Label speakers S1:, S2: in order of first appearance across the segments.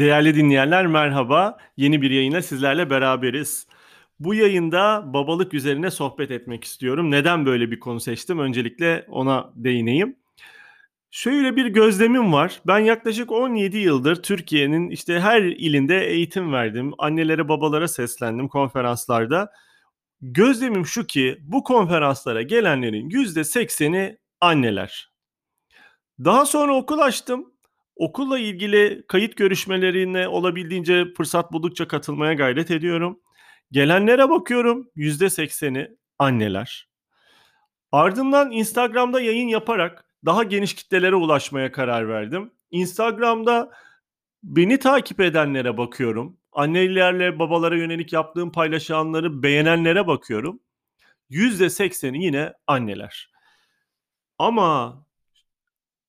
S1: Değerli dinleyenler merhaba. Yeni bir yayına sizlerle beraberiz. Bu yayında babalık üzerine sohbet etmek istiyorum. Neden böyle bir konu seçtim? Öncelikle ona değineyim. Şöyle bir gözlemim var. Ben yaklaşık 17 yıldır Türkiye'nin işte her ilinde eğitim verdim. Annelere babalara seslendim konferanslarda. Gözlemim şu ki bu konferanslara gelenlerin %80'i anneler. Daha sonra okul açtım. Okulla ilgili kayıt görüşmelerine olabildiğince fırsat buldukça katılmaya gayret ediyorum. Gelenlere bakıyorum %80'i anneler. Ardından Instagram'da yayın yaparak daha geniş kitlelere ulaşmaya karar verdim. Instagram'da beni takip edenlere bakıyorum. Annelerle babalara yönelik yaptığım paylaşanları beğenenlere bakıyorum. %80'i yine anneler. Ama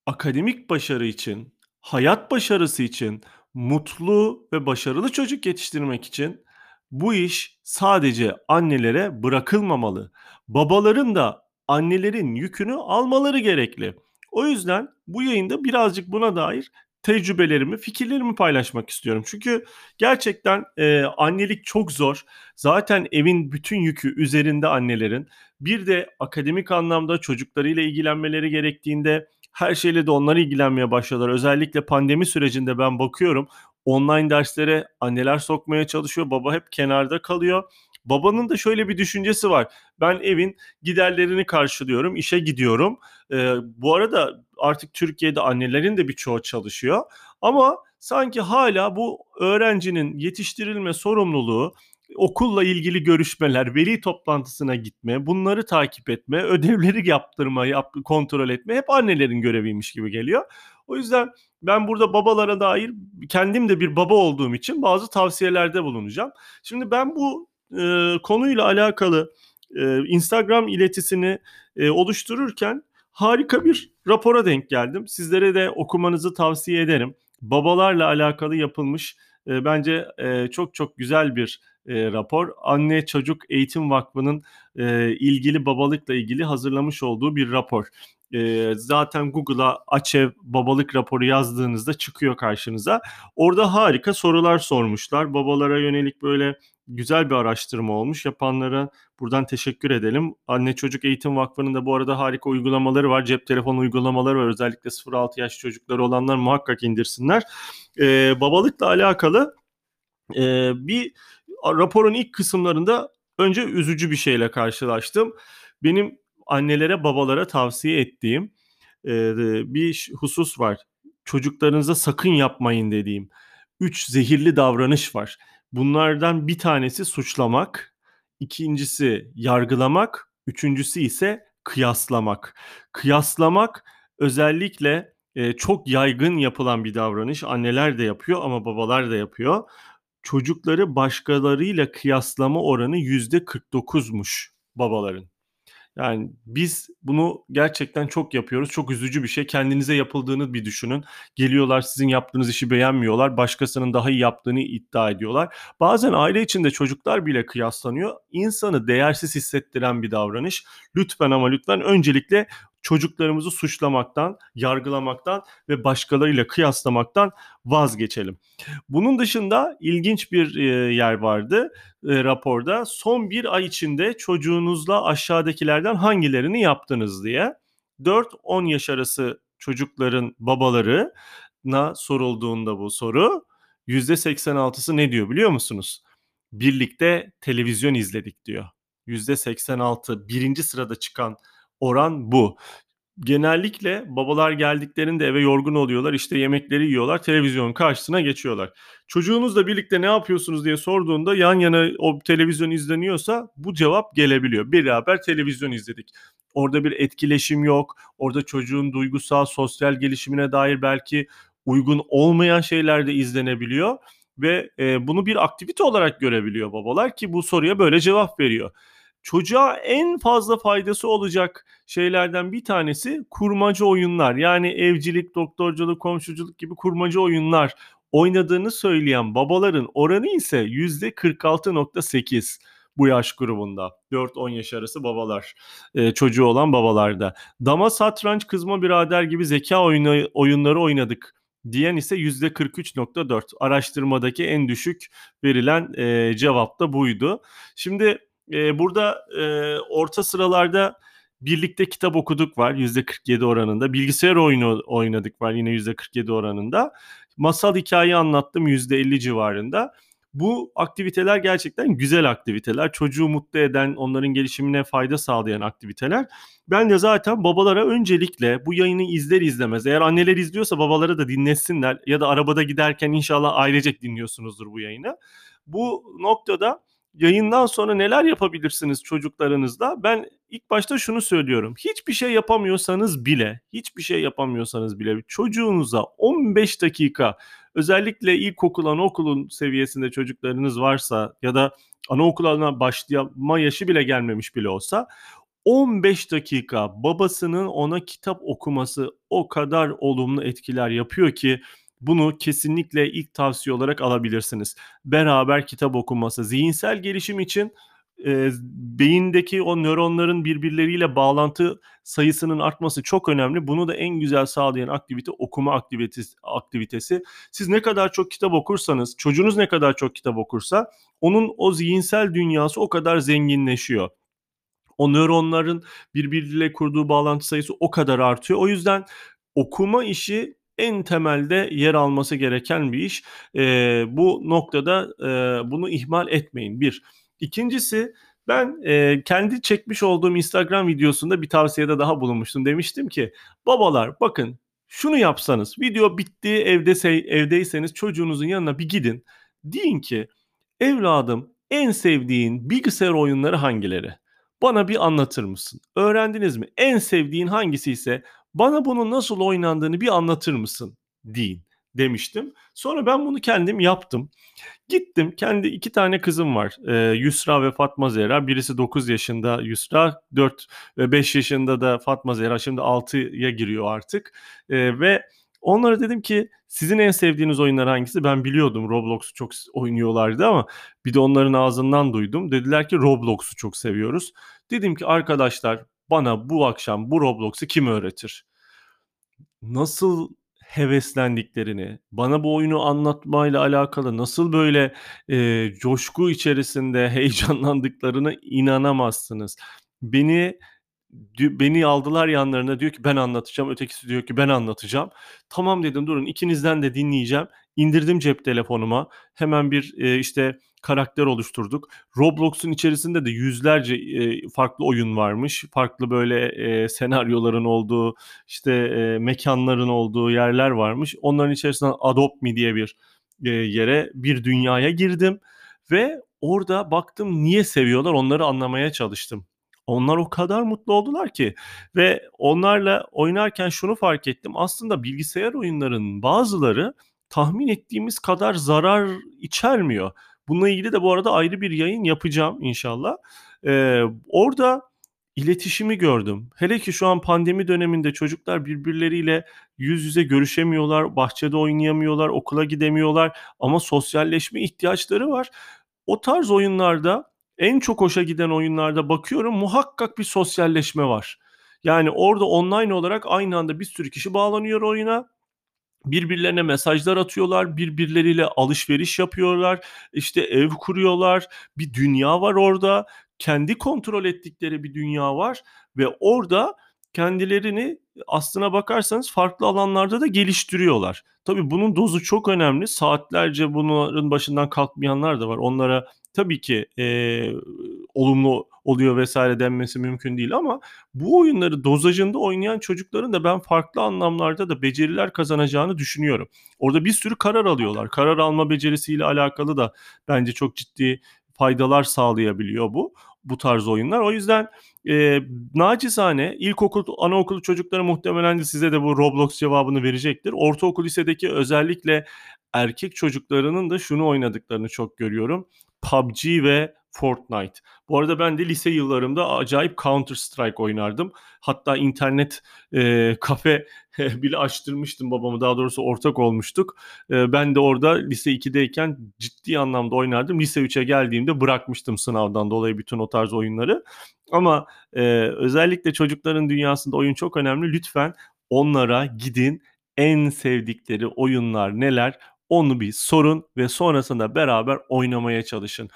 S1: akademik başarı için, hayat başarısı için, mutlu ve başarılı çocuk yetiştirmek için bu iş sadece annelere bırakılmamalı. Babaların da annelerin yükünü almaları gerekli. O yüzden bu yayında birazcık buna dair tecrübelerimi, fikirlerimi paylaşmak istiyorum. Çünkü gerçekten e, annelik çok zor. Zaten evin bütün yükü üzerinde annelerin. Bir de akademik anlamda çocuklarıyla ilgilenmeleri gerektiğinde her şeyle de onlar ilgilenmeye başladılar. Özellikle pandemi sürecinde ben bakıyorum online derslere anneler sokmaya çalışıyor. Baba hep kenarda kalıyor. Babanın da şöyle bir düşüncesi var. Ben evin giderlerini karşılıyorum, işe gidiyorum. Ee, bu arada artık Türkiye'de annelerin de birçoğu çalışıyor. Ama sanki hala bu öğrencinin yetiştirilme sorumluluğu okulla ilgili görüşmeler, veli toplantısına gitme, bunları takip etme, ödevleri yaptırma, yap, kontrol etme hep annelerin göreviymiş gibi geliyor. O yüzden ben burada babalara dair kendim de bir baba olduğum için bazı tavsiyelerde bulunacağım. Şimdi ben bu e, konuyla alakalı e, Instagram iletisini e, oluştururken harika bir rapora denk geldim. Sizlere de okumanızı tavsiye ederim. Babalarla alakalı yapılmış e, bence e, çok çok güzel bir e, rapor. Anne Çocuk Eğitim Vakfı'nın e, ilgili babalıkla ilgili hazırlamış olduğu bir rapor. E, zaten Google'a Açev babalık raporu yazdığınızda çıkıyor karşınıza. Orada harika sorular sormuşlar. Babalara yönelik böyle güzel bir araştırma olmuş. Yapanlara buradan teşekkür edelim. Anne Çocuk Eğitim Vakfı'nın da bu arada harika uygulamaları var. Cep telefonu uygulamaları var. Özellikle 0-6 yaş çocukları olanlar muhakkak indirsinler. Ee, babalıkla alakalı e, bir raporun ilk kısımlarında önce üzücü bir şeyle karşılaştım. Benim annelere babalara tavsiye ettiğim e, bir husus var. Çocuklarınıza sakın yapmayın dediğim. Üç zehirli davranış var. Bunlardan bir tanesi suçlamak, ikincisi yargılamak, üçüncüsü ise kıyaslamak. Kıyaslamak özellikle e, çok yaygın yapılan bir davranış. Anneler de yapıyor ama babalar da yapıyor. Çocukları başkalarıyla kıyaslama oranı %49'muş babaların. Yani biz bunu gerçekten çok yapıyoruz. Çok üzücü bir şey. Kendinize yapıldığını bir düşünün. Geliyorlar sizin yaptığınız işi beğenmiyorlar. Başkasının daha iyi yaptığını iddia ediyorlar. Bazen aile içinde çocuklar bile kıyaslanıyor. İnsanı değersiz hissettiren bir davranış. Lütfen ama lütfen öncelikle çocuklarımızı suçlamaktan, yargılamaktan ve başkalarıyla kıyaslamaktan vazgeçelim. Bunun dışında ilginç bir e, yer vardı e, raporda. Son bir ay içinde çocuğunuzla aşağıdakilerden hangilerini yaptınız diye. 4-10 yaş arası çocukların babalarına sorulduğunda bu soru %86'sı ne diyor biliyor musunuz? Birlikte televizyon izledik diyor. %86 birinci sırada çıkan oran bu. Genellikle babalar geldiklerinde eve yorgun oluyorlar. işte yemekleri yiyorlar. Televizyonun karşısına geçiyorlar. Çocuğunuzla birlikte ne yapıyorsunuz diye sorduğunda yan yana o televizyon izleniyorsa bu cevap gelebiliyor. Beraber televizyon izledik. Orada bir etkileşim yok. Orada çocuğun duygusal, sosyal gelişimine dair belki uygun olmayan şeyler de izlenebiliyor ve bunu bir aktivite olarak görebiliyor babalar ki bu soruya böyle cevap veriyor çocuğa en fazla faydası olacak şeylerden bir tanesi kurmaca oyunlar. Yani evcilik, doktorculuk, komşuculuk gibi kurmaca oyunlar oynadığını söyleyen babaların oranı ise %46.8 bu yaş grubunda. 4-10 yaş arası babalar, e, çocuğu olan babalarda. Dama, satranç, kızma birader gibi zeka oyunu, oyunları oynadık diyen ise %43.4. Araştırmadaki en düşük verilen e, cevap da buydu. Şimdi e, burada e, orta sıralarda birlikte kitap okuduk var %47 oranında. Bilgisayar oyunu oynadık var yine %47 oranında. Masal hikaye anlattım %50 civarında. Bu aktiviteler gerçekten güzel aktiviteler. Çocuğu mutlu eden, onların gelişimine fayda sağlayan aktiviteler. Ben de zaten babalara öncelikle bu yayını izler izlemez. Eğer anneler izliyorsa babaları da dinlesinler ya da arabada giderken inşallah ailecek dinliyorsunuzdur bu yayını. Bu noktada yayından sonra neler yapabilirsiniz çocuklarınızla? Ben ilk başta şunu söylüyorum. Hiçbir şey yapamıyorsanız bile, hiçbir şey yapamıyorsanız bile çocuğunuza 15 dakika özellikle ilkokul, anaokulun seviyesinde çocuklarınız varsa ya da anaokuluna başlama yaşı bile gelmemiş bile olsa 15 dakika babasının ona kitap okuması o kadar olumlu etkiler yapıyor ki bunu kesinlikle ilk tavsiye olarak alabilirsiniz. Beraber kitap okuması zihinsel gelişim için e, beyindeki o nöronların birbirleriyle bağlantı sayısının artması çok önemli. Bunu da en güzel sağlayan aktivite okuma aktivitesi. Siz ne kadar çok kitap okursanız, çocuğunuz ne kadar çok kitap okursa onun o zihinsel dünyası o kadar zenginleşiyor. O nöronların birbiriyle kurduğu bağlantı sayısı o kadar artıyor. O yüzden okuma işi en temelde yer alması gereken bir iş. E, bu noktada e, bunu ihmal etmeyin. Bir. İkincisi ben e, kendi çekmiş olduğum Instagram videosunda bir tavsiyede daha bulunmuştum. Demiştim ki babalar bakın şunu yapsanız video bitti evde evdeyseniz çocuğunuzun yanına bir gidin. Deyin ki evladım en sevdiğin bilgisayar oyunları hangileri? Bana bir anlatır mısın? Öğrendiniz mi? En sevdiğin hangisi ise bana bunun nasıl oynandığını bir anlatır mısın? deyin demiştim. Sonra ben bunu kendim yaptım. Gittim kendi iki tane kızım var. Ee, Yusra ve Fatma Zehra. Birisi 9 yaşında Yusra, 4 ve 5 yaşında da Fatma Zehra. Şimdi 6'ya giriyor artık. Ee, ve onlara dedim ki sizin en sevdiğiniz oyunlar hangisi? Ben biliyordum Roblox'u çok oynuyorlardı ama bir de onların ağzından duydum. Dediler ki Roblox'u çok seviyoruz. Dedim ki arkadaşlar bana bu akşam bu Roblox'u kim öğretir? Nasıl heveslendiklerini, bana bu oyunu anlatmayla alakalı nasıl böyle e, coşku içerisinde heyecanlandıklarını inanamazsınız. Beni beni aldılar yanlarına diyor ki ben anlatacağım. Ötekisi diyor ki ben anlatacağım. Tamam dedim durun ikinizden de dinleyeceğim. İndirdim cep telefonuma. Hemen bir e, işte karakter oluşturduk. Roblox'un içerisinde de yüzlerce e, farklı oyun varmış. Farklı böyle e, senaryoların olduğu, işte e, mekanların olduğu yerler varmış. Onların içerisinden Adopt Me diye bir e, yere, bir dünyaya girdim ve orada baktım niye seviyorlar onları anlamaya çalıştım. Onlar o kadar mutlu oldular ki ve onlarla oynarken şunu fark ettim. Aslında bilgisayar oyunlarının bazıları tahmin ettiğimiz kadar zarar içermiyor. Bununla ilgili de bu arada ayrı bir yayın yapacağım inşallah. Ee, orada iletişimi gördüm. Hele ki şu an pandemi döneminde çocuklar birbirleriyle yüz yüze görüşemiyorlar, bahçede oynayamıyorlar, okula gidemiyorlar ama sosyalleşme ihtiyaçları var. O tarz oyunlarda en çok hoşa giden oyunlarda bakıyorum muhakkak bir sosyalleşme var. Yani orada online olarak aynı anda bir sürü kişi bağlanıyor oyuna birbirlerine mesajlar atıyorlar, birbirleriyle alışveriş yapıyorlar, işte ev kuruyorlar, bir dünya var orada, kendi kontrol ettikleri bir dünya var ve orada kendilerini aslına bakarsanız farklı alanlarda da geliştiriyorlar. Tabii bunun dozu çok önemli. Saatlerce bunların başından kalkmayanlar da var. Onlara tabii ki e, olumlu oluyor vesaire denmesi mümkün değil ama bu oyunları dozajında oynayan çocukların da ben farklı anlamlarda da beceriler kazanacağını düşünüyorum. Orada bir sürü karar alıyorlar. Karar alma becerisiyle alakalı da bence çok ciddi faydalar sağlayabiliyor bu bu tarz oyunlar. O yüzden e, nacizane ilkokul, anaokulu çocukları muhtemelen de size de bu Roblox cevabını verecektir. Ortaokul, lisedeki özellikle erkek çocuklarının da şunu oynadıklarını çok görüyorum. PUBG ve Fortnite. Bu arada ben de lise yıllarımda acayip Counter Strike oynardım. Hatta internet e, kafe bile açtırmıştım babamı. Daha doğrusu ortak olmuştuk. E, ben de orada lise 2'deyken ciddi anlamda oynardım. Lise 3'e geldiğimde bırakmıştım sınavdan dolayı bütün o tarz oyunları. Ama e, özellikle çocukların dünyasında oyun çok önemli. Lütfen onlara gidin en sevdikleri oyunlar neler? Onu bir sorun ve sonrasında beraber oynamaya çalışın.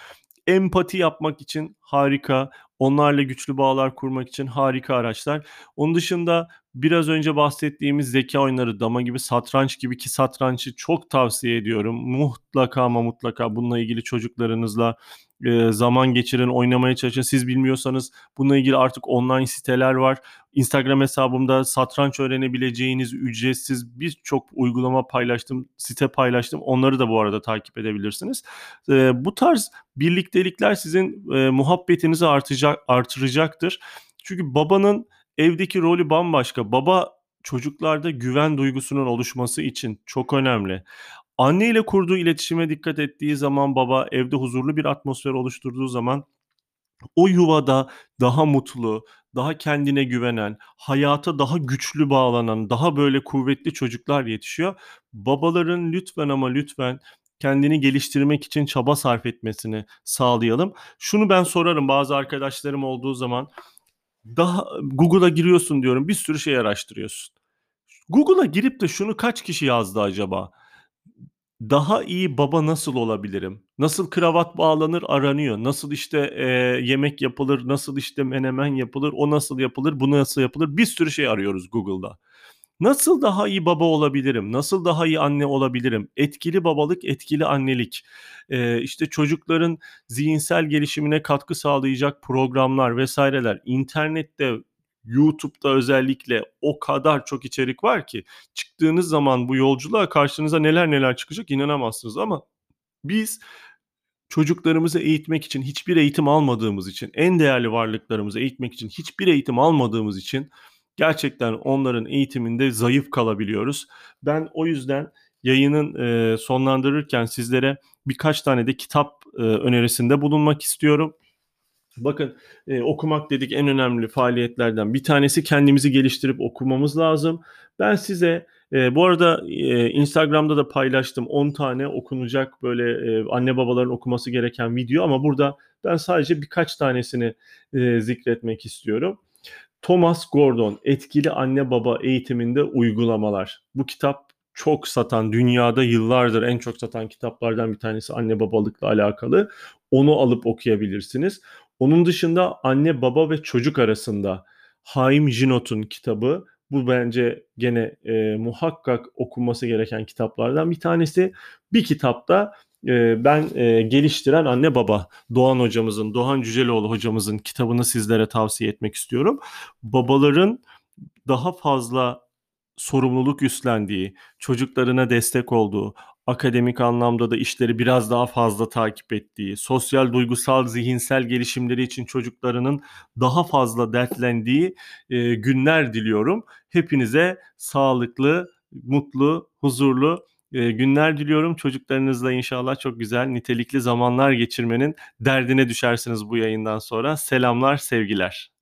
S1: Empati yapmak için harika, onlarla güçlü bağlar kurmak için harika araçlar. Onun dışında biraz önce bahsettiğimiz zeka oyunları, dama gibi, satranç gibi ki satrançı çok tavsiye ediyorum. Mutlaka ama mutlaka bununla ilgili çocuklarınızla e, zaman geçirin, oynamaya çalışın. Siz bilmiyorsanız bununla ilgili artık online siteler var. Instagram hesabımda satranç öğrenebileceğiniz ücretsiz birçok uygulama paylaştım, site paylaştım. Onları da bu arada takip edebilirsiniz. E, bu tarz birliktelikler sizin e, muhabbetinizi artacak, artıracaktır. Çünkü babanın evdeki rolü bambaşka. Baba çocuklarda güven duygusunun oluşması için çok önemli. Anne ile kurduğu iletişime dikkat ettiği zaman baba evde huzurlu bir atmosfer oluşturduğu zaman o yuvada daha mutlu, daha kendine güvenen, hayata daha güçlü bağlanan, daha böyle kuvvetli çocuklar yetişiyor. Babaların lütfen ama lütfen kendini geliştirmek için çaba sarf etmesini sağlayalım. Şunu ben sorarım bazı arkadaşlarım olduğu zaman daha Google'a giriyorsun diyorum bir sürü şey araştırıyorsun. Google'a girip de şunu kaç kişi yazdı acaba? Daha iyi baba nasıl olabilirim? Nasıl kravat bağlanır aranıyor. Nasıl işte e, yemek yapılır, nasıl işte menemen yapılır, o nasıl yapılır, bu nasıl yapılır? Bir sürü şey arıyoruz Google'da. Nasıl daha iyi baba olabilirim? Nasıl daha iyi anne olabilirim? Etkili babalık, etkili annelik. Ee, işte çocukların zihinsel gelişimine katkı sağlayacak programlar vesaireler. İnternette, YouTube'da özellikle o kadar çok içerik var ki çıktığınız zaman bu yolculuğa karşınıza neler neler çıkacak inanamazsınız ama biz çocuklarımızı eğitmek için hiçbir eğitim almadığımız için en değerli varlıklarımızı eğitmek için hiçbir eğitim almadığımız için gerçekten onların eğitiminde zayıf kalabiliyoruz. Ben o yüzden yayının sonlandırırken sizlere birkaç tane de kitap önerisinde bulunmak istiyorum. Bakın e, okumak dedik en önemli faaliyetlerden bir tanesi kendimizi geliştirip okumamız lazım. Ben size e, bu arada e, Instagram'da da paylaştım 10 tane okunacak böyle e, anne babaların okuması gereken video ama burada ben sadece birkaç tanesini e, zikretmek istiyorum. Thomas Gordon Etkili Anne Baba Eğitiminde Uygulamalar. Bu kitap çok satan, dünyada yıllardır en çok satan kitaplardan bir tanesi anne babalıkla alakalı. Onu alıp okuyabilirsiniz. Onun dışında anne baba ve çocuk arasında Haim Jinot'un kitabı. Bu bence gene e, muhakkak okunması gereken kitaplardan bir tanesi. Bir kitapta e, ben e, geliştiren anne baba Doğan hocamızın, Doğan Cüceloğlu hocamızın kitabını sizlere tavsiye etmek istiyorum. Babaların daha fazla sorumluluk üstlendiği, çocuklarına destek olduğu, akademik anlamda da işleri biraz daha fazla takip ettiği, sosyal, duygusal, zihinsel gelişimleri için çocuklarının daha fazla dertlendiği e, günler diliyorum. Hepinize sağlıklı, mutlu, huzurlu e, günler diliyorum. Çocuklarınızla inşallah çok güzel, nitelikli zamanlar geçirmenin derdine düşersiniz bu yayından sonra. Selamlar, sevgiler.